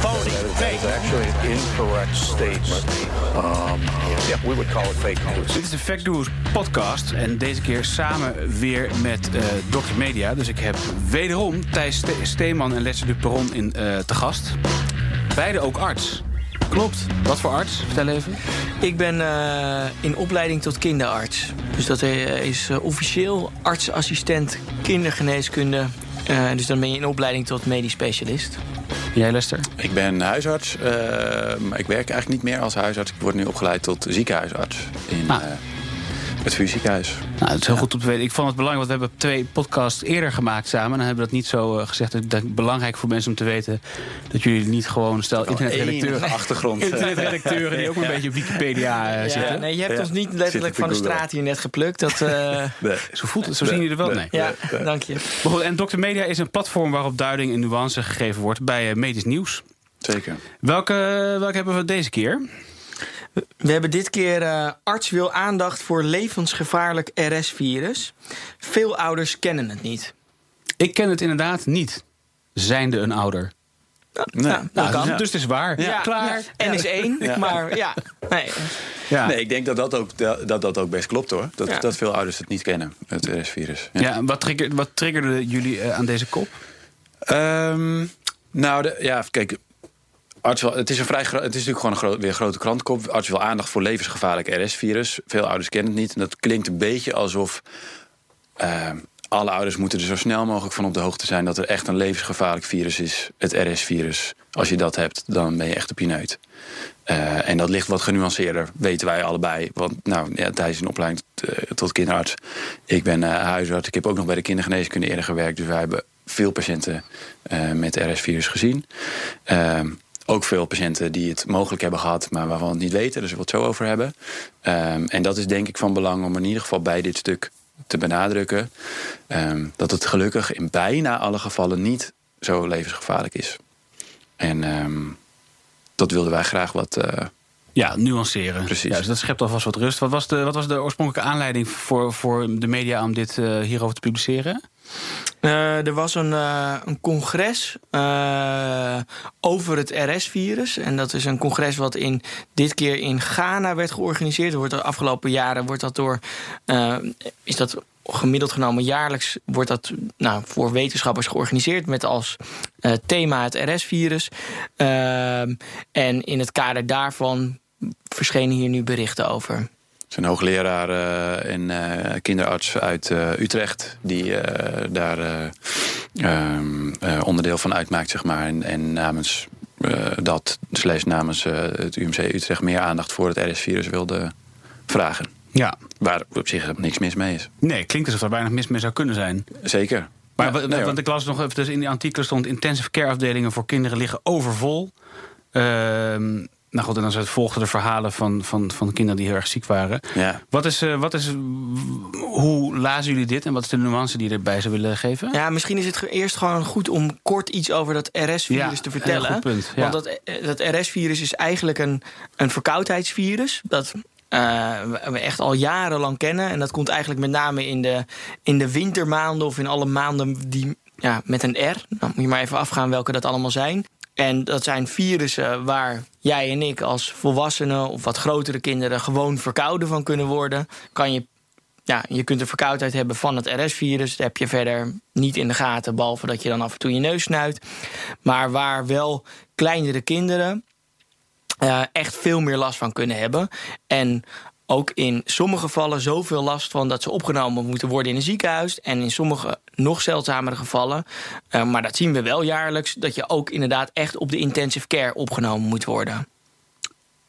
phony, fake. Actually an incorrect statement. Um, yeah, we would call it fake news. Dit is de Fact News podcast en deze keer samen weer met uh, Dr. Media. Dus ik heb wederom Thijs Ste Steeman en Lester de Perron in, uh, te gast. Beide ook arts. Klopt. Wat voor arts? Vertel even. Ik ben uh, in opleiding tot kinderarts. Dus dat is uh, officieel artsassistent kindergeneeskunde. Uh, dus dan ben je in opleiding tot medisch specialist. Jij, Lester? Ik ben huisarts. maar ik werk eigenlijk niet meer als huisarts. Ik word nu opgeleid tot ziekenhuisarts in ah. Het VU ziekenhuis. Nou, dat is heel ja. goed om te weten. Ik vond het belangrijk, want we hebben twee podcasts eerder gemaakt samen. En dan hebben we dat niet zo uh, gezegd. Het is belangrijk voor mensen om te weten dat jullie niet gewoon stel internetredacteuren. achtergrond. internetredacteuren die ook een beetje op Wikipedia uh, ja, zitten. Nee, je hebt ons niet letterlijk van de straat hier net geplukt. Dat, uh... nee. Zo voelt het, zo zien jullie er wel. Nee. Ja, dank je. Maar goed, en Dr. Media is een platform waarop duiding en nuance gegeven wordt bij medisch nieuws. Zeker. Welke, welke hebben we deze keer? We hebben dit keer uh, arts wil aandacht voor levensgevaarlijk RS-virus. Veel ouders kennen het niet. Ik ken het inderdaad niet, zijnde een ouder. Nee. Nou, nou, kan. Ja. Dus het is waar. Ja, klaar. Ja. N is één, ja. maar ja. Nee. ja. Nee, ik denk dat dat ook, dat, dat ook best klopt hoor. Dat, dat veel ouders het niet kennen, het RS-virus. Ja. wat, triggerde, wat triggerde jullie uh, aan deze kop? Um, nou, de, ja, kijk, Arts wil, het is, een vrij, het is natuurlijk gewoon een weer een grote krantenkop. Arts wil aandacht voor levensgevaarlijk RS-virus. Veel ouders kennen het niet. En dat klinkt een beetje alsof uh, alle ouders moeten er zo snel mogelijk van op de hoogte zijn... dat er echt een levensgevaarlijk virus is, het RS-virus. Als je dat hebt, dan ben je echt op je neut. Uh, en dat ligt wat genuanceerder, weten wij allebei. Want nou, ja, is een opleiding tot, uh, tot kinderarts. Ik ben uh, huisarts. Ik heb ook nog bij de kindergeneeskunde eerder gewerkt. Dus wij hebben veel patiënten met RS-virus gezien. Ehm, ook veel patiënten die het mogelijk hebben gehad, maar waarvan we het niet weten. Dus we het zo over hebben. Um, en dat is denk ik van belang om in ieder geval bij dit stuk te benadrukken. Um, dat het gelukkig in bijna alle gevallen niet zo levensgevaarlijk is. En um, dat wilden wij graag wat. Uh, ja, nuanceren. Precies. Ja, dus dat schept alvast wat rust. Wat was de, wat was de oorspronkelijke aanleiding voor, voor de media om dit uh, hierover te publiceren? Uh, er was een, uh, een congres uh, over het RS-virus. En dat is een congres wat in, dit keer in Ghana werd georganiseerd. Wordt de afgelopen jaren wordt dat door. is dat gemiddeld genomen jaarlijks wordt dat nou, voor wetenschappers georganiseerd met als thema het RS-virus. en in het kader daarvan verschenen hier nu berichten over is een hoogleraar uh, en uh, kinderarts uit Utrecht... die daar ehm, onderdeel van uitmaakt, zeg maar. En, en namens dat, slash namens het UMC Utrecht... meer aandacht voor het RS-virus wilde vragen. Ja. Waar op zich niks mis mee is. Nee, klinkt alsof er weinig mis mee zou kunnen zijn. Zeker. Maar ja, nee, want ik las nog even, dus in die artikelen stond... intensive care afdelingen voor kinderen liggen overvol... Ehm nou goed, en dan volgden de verhalen van, van, van kinderen die heel erg ziek waren. Ja. Wat is, uh, wat is, hoe lazen jullie dit en wat is de nuance die je erbij zou willen geven? Ja, misschien is het eerst gewoon goed om kort iets over dat RS-virus ja, te vertellen. Goed punt, ja. Want dat, dat RS-virus is eigenlijk een, een verkoudheidsvirus. Dat uh, we echt al jarenlang kennen. En dat komt eigenlijk met name in de, in de wintermaanden of in alle maanden die ja, met een R. Dan moet je maar even afgaan welke dat allemaal zijn. En dat zijn virussen waar jij en ik als volwassenen of wat grotere kinderen gewoon verkouden van kunnen worden. Kan je, ja, je kunt een verkoudheid hebben van het RS-virus. Dat heb je verder niet in de gaten, behalve dat je dan af en toe je neus snuit. Maar waar wel kleinere kinderen uh, echt veel meer last van kunnen hebben. En ook in sommige gevallen zoveel last van dat ze opgenomen moeten worden in een ziekenhuis. En in sommige nog zeldzamere gevallen, uh, maar dat zien we wel jaarlijks, dat je ook inderdaad echt op de intensive care opgenomen moet worden.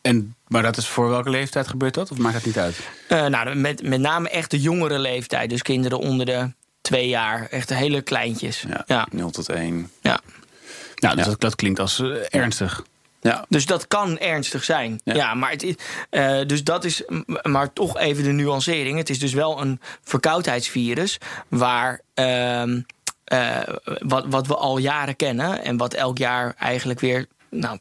En, maar dat is voor welke leeftijd gebeurt dat? Of maakt dat niet uit? Uh, nou, met, met name echt de jongere leeftijd. Dus kinderen onder de twee jaar. Echt hele kleintjes. Ja, ja. 0 tot 1. Ja. Nou, dus ja. Dat, dat klinkt als uh, ernstig. Ja. Dus dat kan ernstig zijn. Ja. Ja, maar, het is, eh, dus dat is, maar toch even de nuancering. Het is dus wel een verkoudheidsvirus waar. ehm, eh, wat, wat we al jaren kennen en wat elk jaar eigenlijk weer, nou,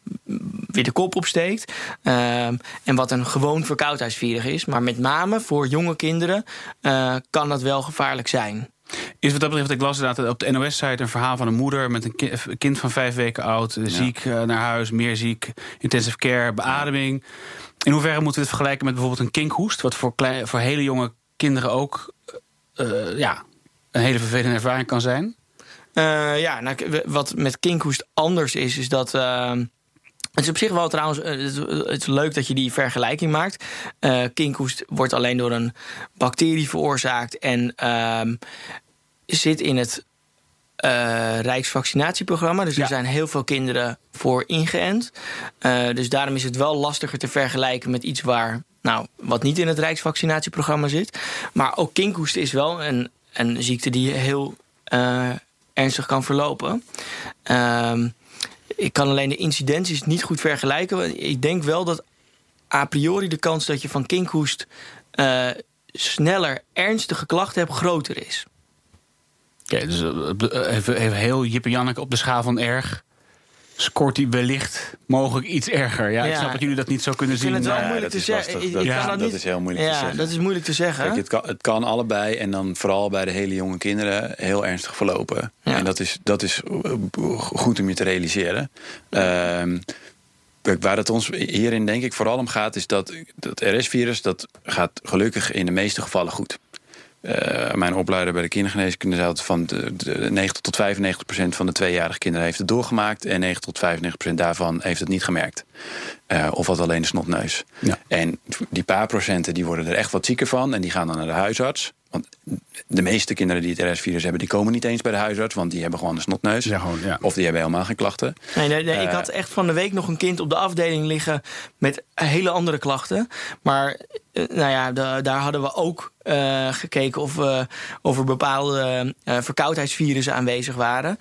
weer de kop opsteekt. Ehm, en wat een gewoon verkoudheidsvirus is. Maar met name voor jonge kinderen eh, kan dat wel gevaarlijk zijn. Is wat dat betreft, ik las inderdaad op de NOS-site een verhaal van een moeder met een ki- een kind van vijf weken oud, eh, ziek eh, naar huis, meer ziek, intensive care, beademing. In hoeverre moeten we dit vergelijken met bijvoorbeeld een kinkhoest, wat voor, klein, voor hele jonge kinderen ook eh, ja, een hele vervelende ervaring kan zijn? Ja, nou, wat met kinkhoest anders is, is dat. ehm, het is op zich wel trouwens. eh, Het is, leuk dat je die vergelijking maakt. Eh kinkhoest wordt alleen door een bacterie veroorzaakt en ehm, zit in het eh, Rijksvaccinatieprogramma. Dus Ja. er zijn heel veel kinderen voor ingeënt. Dus daarom is het wel lastiger te vergelijken met iets waar. Nou, wat niet in het Rijksvaccinatieprogramma zit. Maar ook kinkhoest is wel een, een ziekte die heel ernstig kan verlopen. Ehm, ik kan alleen de incidenties niet goed vergelijken. Ik denk wel dat a priori de kans dat je van kinkhoest eh, sneller ernstige klachten hebt groter is. Oké, dus eh, even, even heel Jippe Janneke op de schaal van erg. Scoort hij wellicht mogelijk iets erger? Ja, ik Ja. snap dat jullie dat niet zo kunnen Ik vind zien. het wel Ja, moeilijk dat te is zeggen. lastig. Ik- Dat- ik ja, kan dat niet- is heel moeilijk te ja, zeggen. dat is moeilijk te zeggen. Kijk, het kan, het kan allebei en dan vooral bij de hele jonge kinderen heel ernstig verlopen. Ja. En dat is, dat is eh, goed om je te realiseren. Ehm, waar het ons hierin denk ik vooral om gaat, is dat dat RS-virus dat gaat gelukkig in de meeste gevallen goed. Eh, mijn opleider bij de kindergeneeskunde zei van de, de 90 tot 95 procent van de tweejarige kinderen heeft het doorgemaakt en 90 tot 95 procent daarvan heeft het niet gemerkt. Eh, of had alleen een snotneus. Ja. En die paar procenten die worden er echt wat zieker van en die gaan dan naar de huisarts. Want de meeste kinderen die het RS-virus hebben, die komen niet eens bij de huisarts, want die hebben gewoon een snotneus. Ja, gewoon, ja. Of die hebben helemaal geen klachten. Nee, nee, nee, ik Eh. had echt van de week nog een kind op de afdeling liggen met hele andere klachten. Maar eh, nou ja, da- daar hadden we ook eh, gekeken of, eh, of er bepaalde eh, verkoudheidsvirussen aanwezig waren.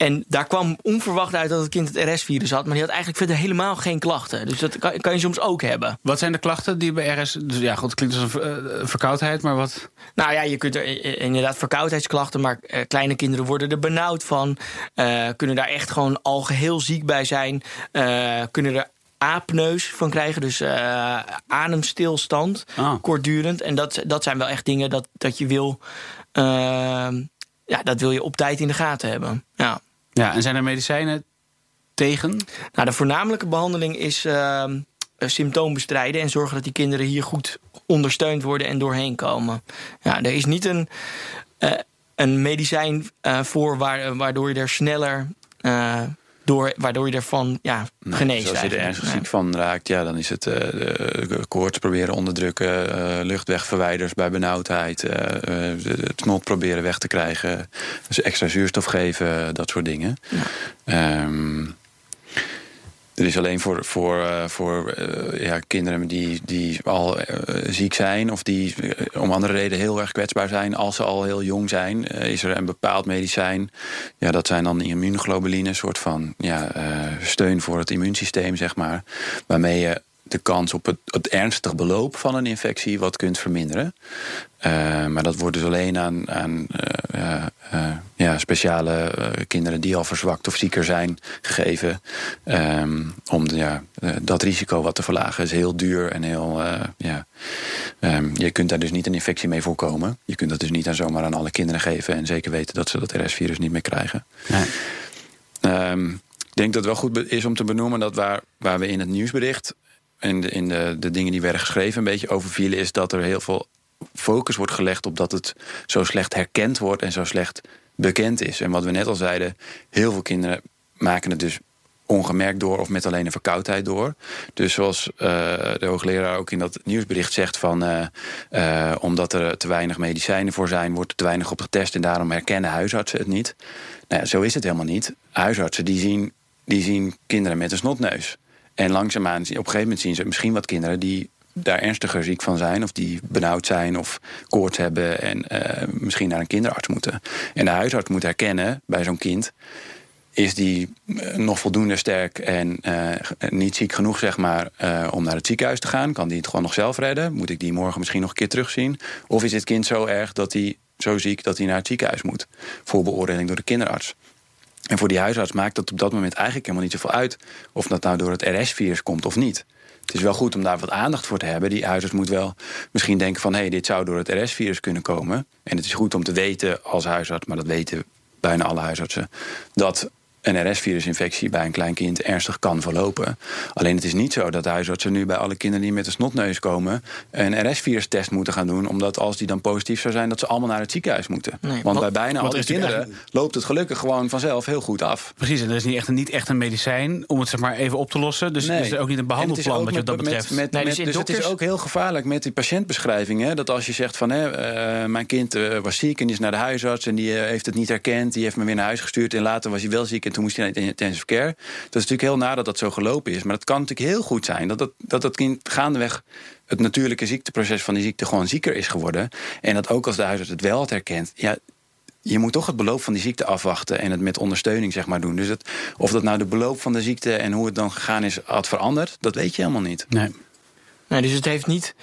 En daar kwam onverwacht uit dat het kind het RS-virus had. Maar die had eigenlijk verder helemaal geen klachten. Dus dat kan, kan je soms ook hebben. Wat zijn de klachten die bij RS... Dus ja, goed, het klinkt als een eh, verkoudheid, maar wat... Nou ja, je kunt er eh, inderdaad verkoudheidsklachten, maar eh, kleine kinderen worden er benauwd van. eh, kunnen daar echt gewoon al geheel ziek bij zijn. eh, kunnen er aapneus van krijgen, dus eh, ademstilstand, Ah. kortdurend. En dat, dat zijn wel echt dingen dat, dat je wil. ehm, ja, dat wil je op tijd in de gaten hebben. Ja. Ja, en zijn er medicijnen tegen? Nou, de voornamelijke behandeling is ehm, eh, symptoom bestrijden en zorgen dat die kinderen hier goed ondersteund worden en doorheen komen. Ja, er is niet een, eh, een medicijn eh, voor waar, waardoor je er sneller door, waardoor je ervan ja, geneest. Als je er ernstig Ja. ziek van raakt, ja, dan is het de koorts proberen onderdrukken, eh, luchtwegverwijders bij benauwdheid, eh, het snot proberen weg te krijgen, dus extra zuurstof geven, dat soort dingen. Ehm, er is alleen voor, voor, eh, voor eh, ja, kinderen die, die al eh, ziek zijn of die om andere redenen heel erg kwetsbaar zijn, als ze al heel jong zijn, is er een bepaald medicijn. Ja, dat zijn dan immuunglobuline, een soort van ja, steun voor het immuunsysteem, zeg maar. Waarmee je de kans op het, het ernstig beloop van een infectie wat kunt verminderen. Eh, maar dat wordt dus alleen aan, aan eh, eh, ja, speciale kinderen die al verzwakt of zieker zijn gegeven. ehm, om de, ja, dat risico wat te verlagen. is heel duur en heel. ja, ehm, je kunt daar dus niet een infectie mee voorkomen. Je kunt dat dus niet aan zomaar aan alle kinderen geven. En zeker weten dat ze dat RS-virus niet meer krijgen. Nee. Ehm, ik denk dat het wel goed is om te benoemen dat waar, waar we in het nieuwsbericht en de, in de, de dingen die werden geschreven een beetje overvielen, is dat er heel veel focus wordt gelegd op dat het zo slecht herkend wordt en zo slecht bekend is. En wat we net al zeiden, heel veel kinderen maken het dus ongemerkt door of met alleen een verkoudheid door. Dus zoals eh, de hoogleraar ook in dat nieuwsbericht zegt van eh, eh, omdat er te weinig medicijnen voor zijn, wordt er te weinig op getest en daarom herkennen huisartsen het niet. Nou, ja, zo is het helemaal niet. Huisartsen die zien, die zien kinderen met een snotneus. En langzaamaan, op een gegeven moment zien ze misschien wat kinderen die daar ernstiger ziek van zijn, of die benauwd zijn of koorts hebben en eh, misschien naar een kinderarts moeten. En de huisarts moet herkennen bij zo'n kind is die eh, nog voldoende sterk en eh, niet ziek genoeg, zeg maar, om naar het ziekenhuis te gaan? Kan die het gewoon nog zelf redden? Moet ik die morgen misschien nog een keer terugzien? Of is dit kind zo erg dat hij zo ziek dat hij naar het ziekenhuis moet voor beoordeling door de kinderarts? En voor die huisarts maakt dat op dat moment eigenlijk helemaal niet zoveel uit of dat nou door het RS-virus komt of niet. Het is wel goed om daar wat aandacht voor te hebben. Die huisarts moet wel misschien denken van... hé, hey, dit zou door het RS-virus kunnen komen. En het is goed om te weten als huisarts... maar dat weten bijna alle huisartsen... dat een RS-virusinfectie bij een klein kind ernstig kan verlopen. Alleen het is niet zo dat huisartsen nu bij alle kinderen die met een snotneus komen... een RS-virustest moeten gaan doen. Omdat als die dan positief zou zijn, dat ze allemaal naar het ziekenhuis moeten. Nee, Want wat- bij bijna alle er kinderen eigenlijk- loopt het gelukkig gewoon vanzelf heel goed af. Precies, en er is niet echt, een, niet echt een medicijn om het zeg maar even op te lossen. Dus er is ook niet een behandelplan wat je wat dat betreft. Met, met, Nee, dus met- dus het is ook heel gevaarlijk met die patiëntbeschrijvingen. Dat als je zegt van hè, eh, mijn kind eh, was ziek en die is naar de huisarts en die eh, heeft het niet herkend. Die heeft me weer naar huis gestuurd en later was hij wel ziek en toen moest hij naar intensive care. Dat is natuurlijk heel na dat dat zo gelopen is. Maar het kan natuurlijk heel goed zijn dat dat, dat, dat kind gaandeweg het natuurlijke ziekteproces van die ziekte gewoon zieker is geworden. En dat ook als de huisarts het wel had herkend. Ja, je moet toch het beloop van die ziekte afwachten en het met ondersteuning zeg maar doen. Dus het, of dat nou de beloop van de ziekte en hoe het dan gegaan is had veranderd, dat weet je helemaal niet. Nee. Nee, dus het heeft niet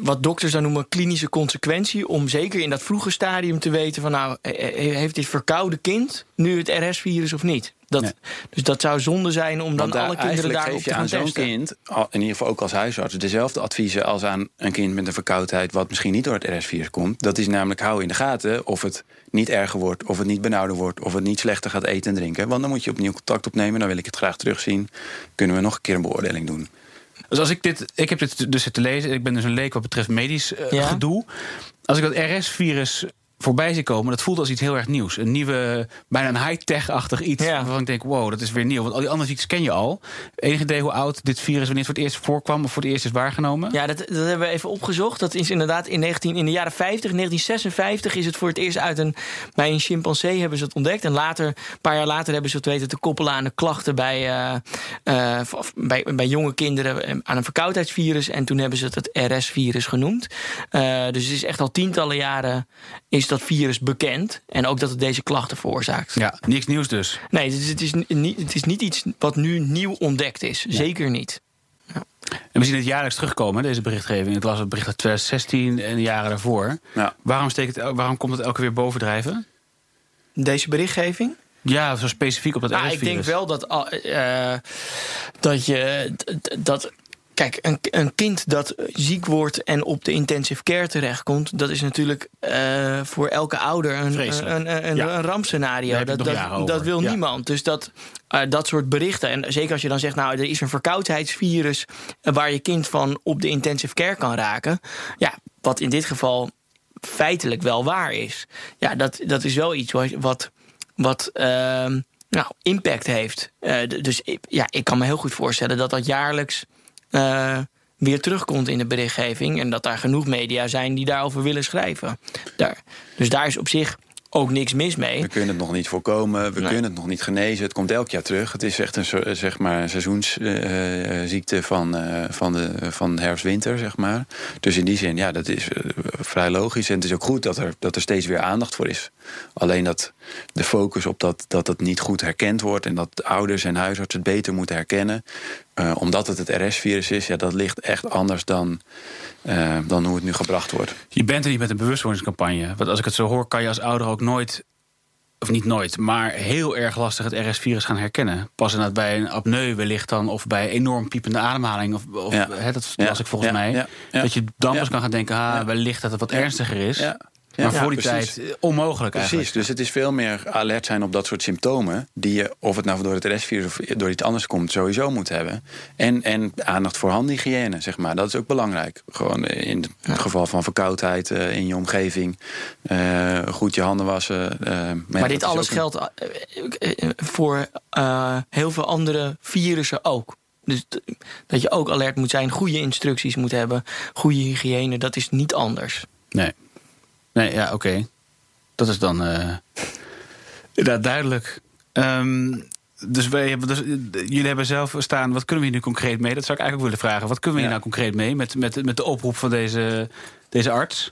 wat dokters dan noemen klinische consequentie. Om zeker in dat vroege stadium te weten van nou, eh, eh, heeft dit verkoude kind nu het RS-virus of niet? Dat, Nee. Dus dat zou zonde zijn om dan daar alle kinderen daarop geef te je gaan aan zo'n testen. kind, al- in ieder geval ook als huisarts, dezelfde adviezen als aan een kind met een verkoudheid, wat misschien niet door het RS-virus komt. Dat is namelijk hou in de gaten of het niet erger wordt, of het niet benauwder wordt, of het niet slechter gaat eten en drinken. Want dan moet je opnieuw contact opnemen, dan wil ik het graag terugzien. Kunnen we nog een keer een beoordeling doen. Dus als ik dit, ik heb dit dus zitten lezen. Ik ben dus een leek wat betreft medisch eh, Ja. gedoe. Als ik dat RS-virus voorbij zie komen, dat voelt als iets heel erg nieuws. Een nieuwe, bijna een high-tech-achtig iets. Ja. Waarvan ik denk, wow, dat is weer nieuw. Want al die andere ziektes ken je al. Enige idee hoe oud dit virus, wanneer het voor het eerst voorkwam of voor het eerst is waargenomen? Ja, dat, dat hebben we even opgezocht. Dat is inderdaad in, 19, in de jaren 50, 1956 is het voor het eerst uit een... Bij een chimpansee hebben ze het ontdekt. En later, een paar jaar later hebben ze het weten te koppelen aan de klachten bij, eh, eh, bij, bij jonge kinderen eh, aan een verkoudheidsvirus. En toen hebben ze het het RS-virus genoemd. Dus het is echt al tientallen jaren is dat virus bekend. En ook dat het deze klachten veroorzaakt. Ja, niks nieuws dus. Nee, het is, het, is niet, het is niet iets wat nu nieuw ontdekt is. Zeker niet. En we zien het jaarlijks terugkomen, deze berichtgeving. Ik las het bericht uit 2016 en de jaren daarvoor. Ja. Waarom, steekt het, waarom komt het elke keer weer bovendrijven? Deze berichtgeving? Ja, zo specifiek op dat Nou, RS-virus. ik denk wel dat, al- eh, dat je. dat, kijk, een, een kind dat ziek wordt en op de intensive care terechtkomt, dat is natuurlijk eh, voor elke ouder een, een, een, een, Ja. rampscenario. Dat, dat, dat wil Ja. niemand. Dus dat, eh, dat soort berichten. En zeker als je dan zegt, nou, er is een verkoudheidsvirus eh, waar je kind van op de intensive care kan raken. Ja, wat in dit geval feitelijk wel waar is. Ja, dat, dat is wel iets wat, wat, wat ehm, nou, impact heeft. Dus ja, ik kan me heel goed voorstellen dat dat jaarlijks eh, weer terugkomt in de berichtgeving. En dat daar genoeg media zijn die daarover willen schrijven. Daar. Dus daar is op zich ook niks mis mee. We kunnen het nog niet voorkomen, we Nee. kunnen het nog niet genezen. Het komt elk jaar terug. Het is echt een eh, zeg maar, seizoensziekte van, eh, van, de, van herfst-winter, zeg maar. Dus in die zin, ja, dat is eh, vrij logisch. En het is ook goed dat er, dat er steeds weer aandacht voor is. Alleen dat de focus op dat, dat het niet goed herkend wordt... en dat ouders en huisartsen het beter moeten herkennen... eh, omdat het het RS-virus is, ja, dat ligt echt anders dan, eh, dan hoe het nu gebracht wordt. Je bent er niet met een bewustwordingscampagne. Want als ik het zo hoor, kan je als ouder ook nooit, of niet nooit, maar heel erg lastig het RS-virus gaan herkennen. Pas inderdaad bij een apneu wellicht dan, of bij enorm piepende ademhaling. Of, of Ja. hè, dat Ja. las ik volgens Ja. mij. Dat je dan pas kan gaan denken, ah, wellicht dat het wat ernstiger is. Ja. Maar Ja, voor die precies. tijd eh, onmogelijk Precies, eigenlijk. dus het is veel meer alert zijn op dat soort symptomen... die je, of het nou door het RS-virus of door iets anders komt, sowieso moet hebben. En, en aandacht voor handhygiëne, zeg maar. Dat is ook belangrijk. Gewoon in het geval van verkoudheid eh, in je omgeving. eh, goed je handen wassen. eh, Maar dit alles een- geldt voor eh, heel veel andere virussen ook. Dus dat je ook alert moet zijn, goede instructies moet hebben, goede hygiëne, dat is niet anders. Nee. Nee, ja, oké. Dat is dan eh inderdaad duidelijk. Ehm, dus, wij hebben, dus eh, jullie hebben zelf staan, wat kunnen we hier nu concreet mee? Dat zou ik eigenlijk ook willen vragen. Wat kunnen we hier Ja. nou concreet mee met, met, met de oproep van deze, deze arts?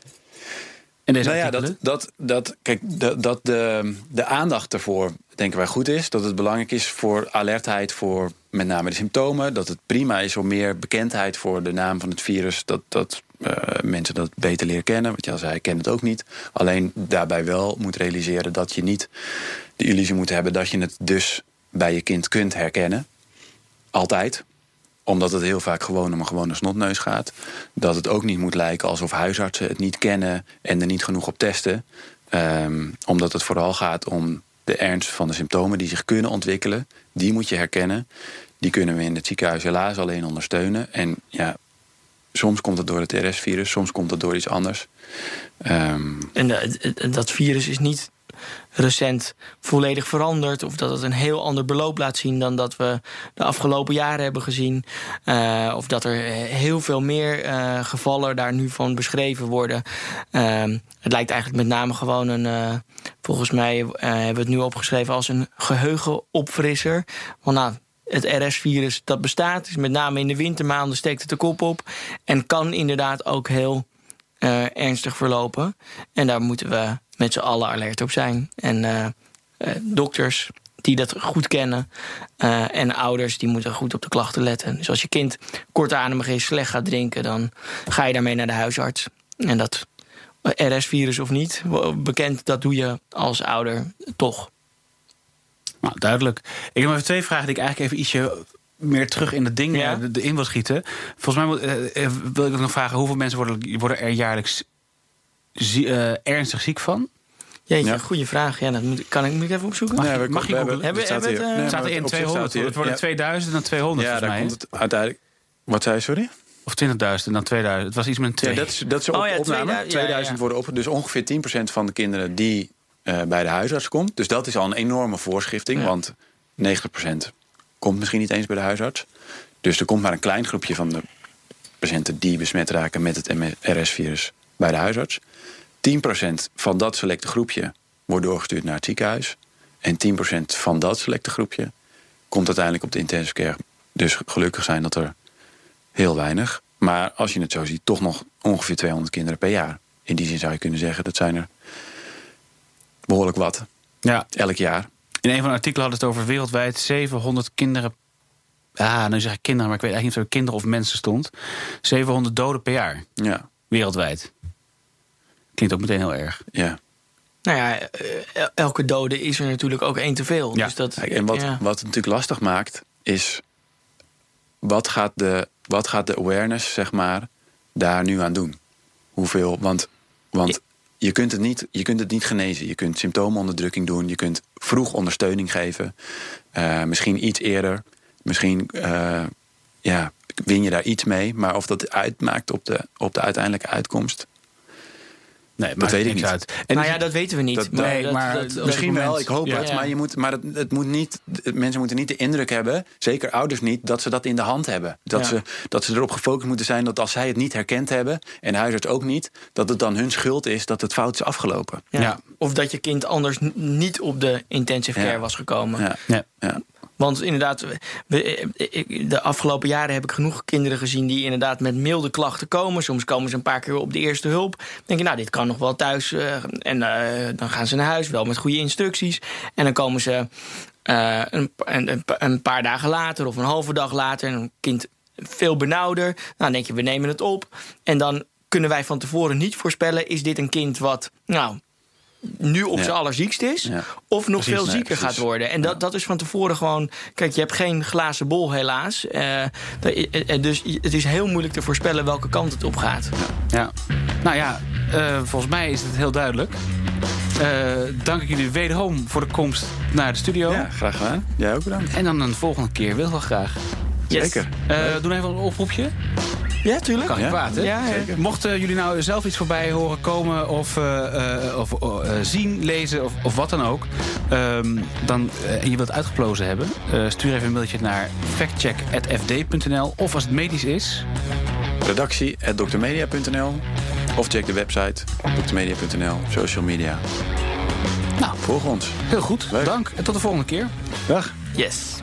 En deze Nou ja, artikelen? dat, dat, dat, kijk, dat, dat de, de aandacht ervoor denken wij goed is. Dat het belangrijk is voor alertheid voor met name de symptomen. Dat het prima is om meer bekendheid voor de naam van het virus. Dat, dat uh, mensen dat beter leren kennen. Want je al zei, ik het ook niet. Alleen daarbij wel moet realiseren dat je niet de illusie moet hebben... dat je het dus bij je kind kunt herkennen. Altijd omdat het heel vaak gewoon om een gewone snotneus gaat. Dat het ook niet moet lijken alsof huisartsen het niet kennen en er niet genoeg op testen. Um, omdat het vooral gaat om de ernst van de symptomen die zich kunnen ontwikkelen. Die moet je herkennen. Die kunnen we in het ziekenhuis helaas alleen ondersteunen. En ja, soms komt het door het RS-virus, soms komt het door iets anders. Um... En de, dat virus is niet recent volledig veranderd. Of dat het een heel ander beloop laat zien dan dat we de afgelopen jaren hebben gezien. Uh, of dat er heel veel meer gevallen daar nu van beschreven worden. Uh, het lijkt eigenlijk met name gewoon een. Volgens mij hebben we het nu opgeschreven als een geheugenopfrisser. Want nou, het RS-virus dat bestaat, is met name in de wintermaanden steekt het de kop op. En kan inderdaad ook heel ernstig verlopen. En daar moeten we met z'n allen alert op zijn. En uh, dokters die dat goed kennen en ouders die moeten goed op de klachten letten. Dus als je kind kortademig is, slecht gaat drinken, dan ga je daarmee naar de huisarts. En dat RS-virus of niet, bekend, dat doe je als ouder toch. Nou, duidelijk. Ik heb even twee vragen die ik eigenlijk even ietsje meer terug in het ding ja. de, in wil schieten. Volgens mij wil ik nog vragen: hoeveel mensen worden, worden er jaarlijks zie, uh, ernstig ziek van? Jeetje, ja. goede vraag. Ja, dat moet, kan ik, moet ik even opzoeken? Mag, nee, mag je hebben, hebben, het, hebben, het, uh, staat er in 200. Het worden 2000 en 200 ja, daar komt het uiteindelijk... Wat zei je, sorry? Of 20.000 en dan 2000. Het was iets met een 2. Ja, dat is, dat is op, oh, ja, opname. 2000, 2000 worden op. Dus ongeveer 10% van de kinderen die uh, bij de huisarts komt. Dus dat is al een enorme voorschrifting. Want 90% komt misschien niet eens bij de huisarts. Dus er komt maar een klein groepje van de patiënten die besmet raken met het RS-virus bij de huisarts. 10% van dat selecte groepje wordt doorgestuurd naar het ziekenhuis. En 10% van dat selecte groepje komt uiteindelijk op de intensive care. Dus gelukkig zijn dat er heel weinig. Maar als je het zo ziet, toch nog ongeveer 200 kinderen per jaar. In die zin zou je kunnen zeggen, dat zijn er behoorlijk wat. Ja. Elk jaar. In een van de artikelen hadden het over wereldwijd 700 kinderen. Ah, nu zeg ik kinderen, maar ik weet eigenlijk niet of er kinderen of mensen stond. 700 doden per jaar. Ja. Wereldwijd. Klinkt ook meteen heel erg. Ja. Nou ja, eh, elke dode is er natuurlijk ook één te veel. Ja. Dus dat, en wat, wat het natuurlijk lastig maakt, is wat gaat, de, wat gaat de awareness, zeg maar, daar nu aan doen? Hoeveel? Want, want je, kunt het niet, je kunt het niet genezen. Je kunt symptoomonderdrukking doen. Je kunt vroeg ondersteuning geven. Uh, misschien iets eerder. Misschien uh, ja, win je daar iets mee. Maar of dat uitmaakt op de, op de uiteindelijke uitkomst. Nee, dat weet ik niet. Uit. En nou ja, dat weten we niet. Dat, nee, dat, maar dat, misschien wel, ik hoop het. Maar, je moet, maar het, het, moet niet, mensen moeten niet de indruk hebben, zeker ouders niet, dat ze dat in de hand hebben. Dat, ze, dat ze erop gefocust moeten zijn dat als zij het niet herkend hebben, en de huisarts ook niet, dat het dan hun schuld is dat het fout is afgelopen. Ja. Of dat je kind anders niet op de intensive care was gekomen. Ja. Want inderdaad, we, de afgelopen jaren heb ik genoeg kinderen gezien die inderdaad met milde klachten komen. Soms komen ze een paar keer op de eerste hulp. Dan denk je, nou, dit kan nog wel thuis. Uh, en uh, dan gaan ze naar huis, wel met goede instructies. En dan komen ze een, een, een, paar dagen later of een halve dag later. En een kind veel benauwder. Nou, dan denk je, we nemen het op. En dan kunnen wij van tevoren niet voorspellen: is dit een kind wat nou, nu op zijn allerziekst is, of nog veel zieker gaat worden. En dat, dat is van tevoren gewoon. Kijk, je hebt geen glazen bol, helaas. Uh, dus het is heel moeilijk te voorspellen welke kant het op gaat. Ja. Nou ja, uh, volgens mij is het heel duidelijk. Uh, dank ik jullie wederom voor de komst naar de studio. Ja, graag gedaan. Jij ook bedankt. En dan een volgende keer wil wel graag. Yes. Zeker. doen even een oproepje. Ja, tuurlijk. Kan je kwaad, hè? Ja, Mochten jullie nou zelf iets voorbij horen komen... of, uh, of uh, zien, lezen of, of wat dan ook... Um, dan, en je wilt uitgeplozen hebben... stuur even een mailtje naar factcheck.fd.nl. Of als het medisch is... redactie.drmedia.nl Of check de website drmedia.nl, social media. Nou, volg ons. Heel goed, Leuk. dank. En tot de volgende keer. Dag. Yes.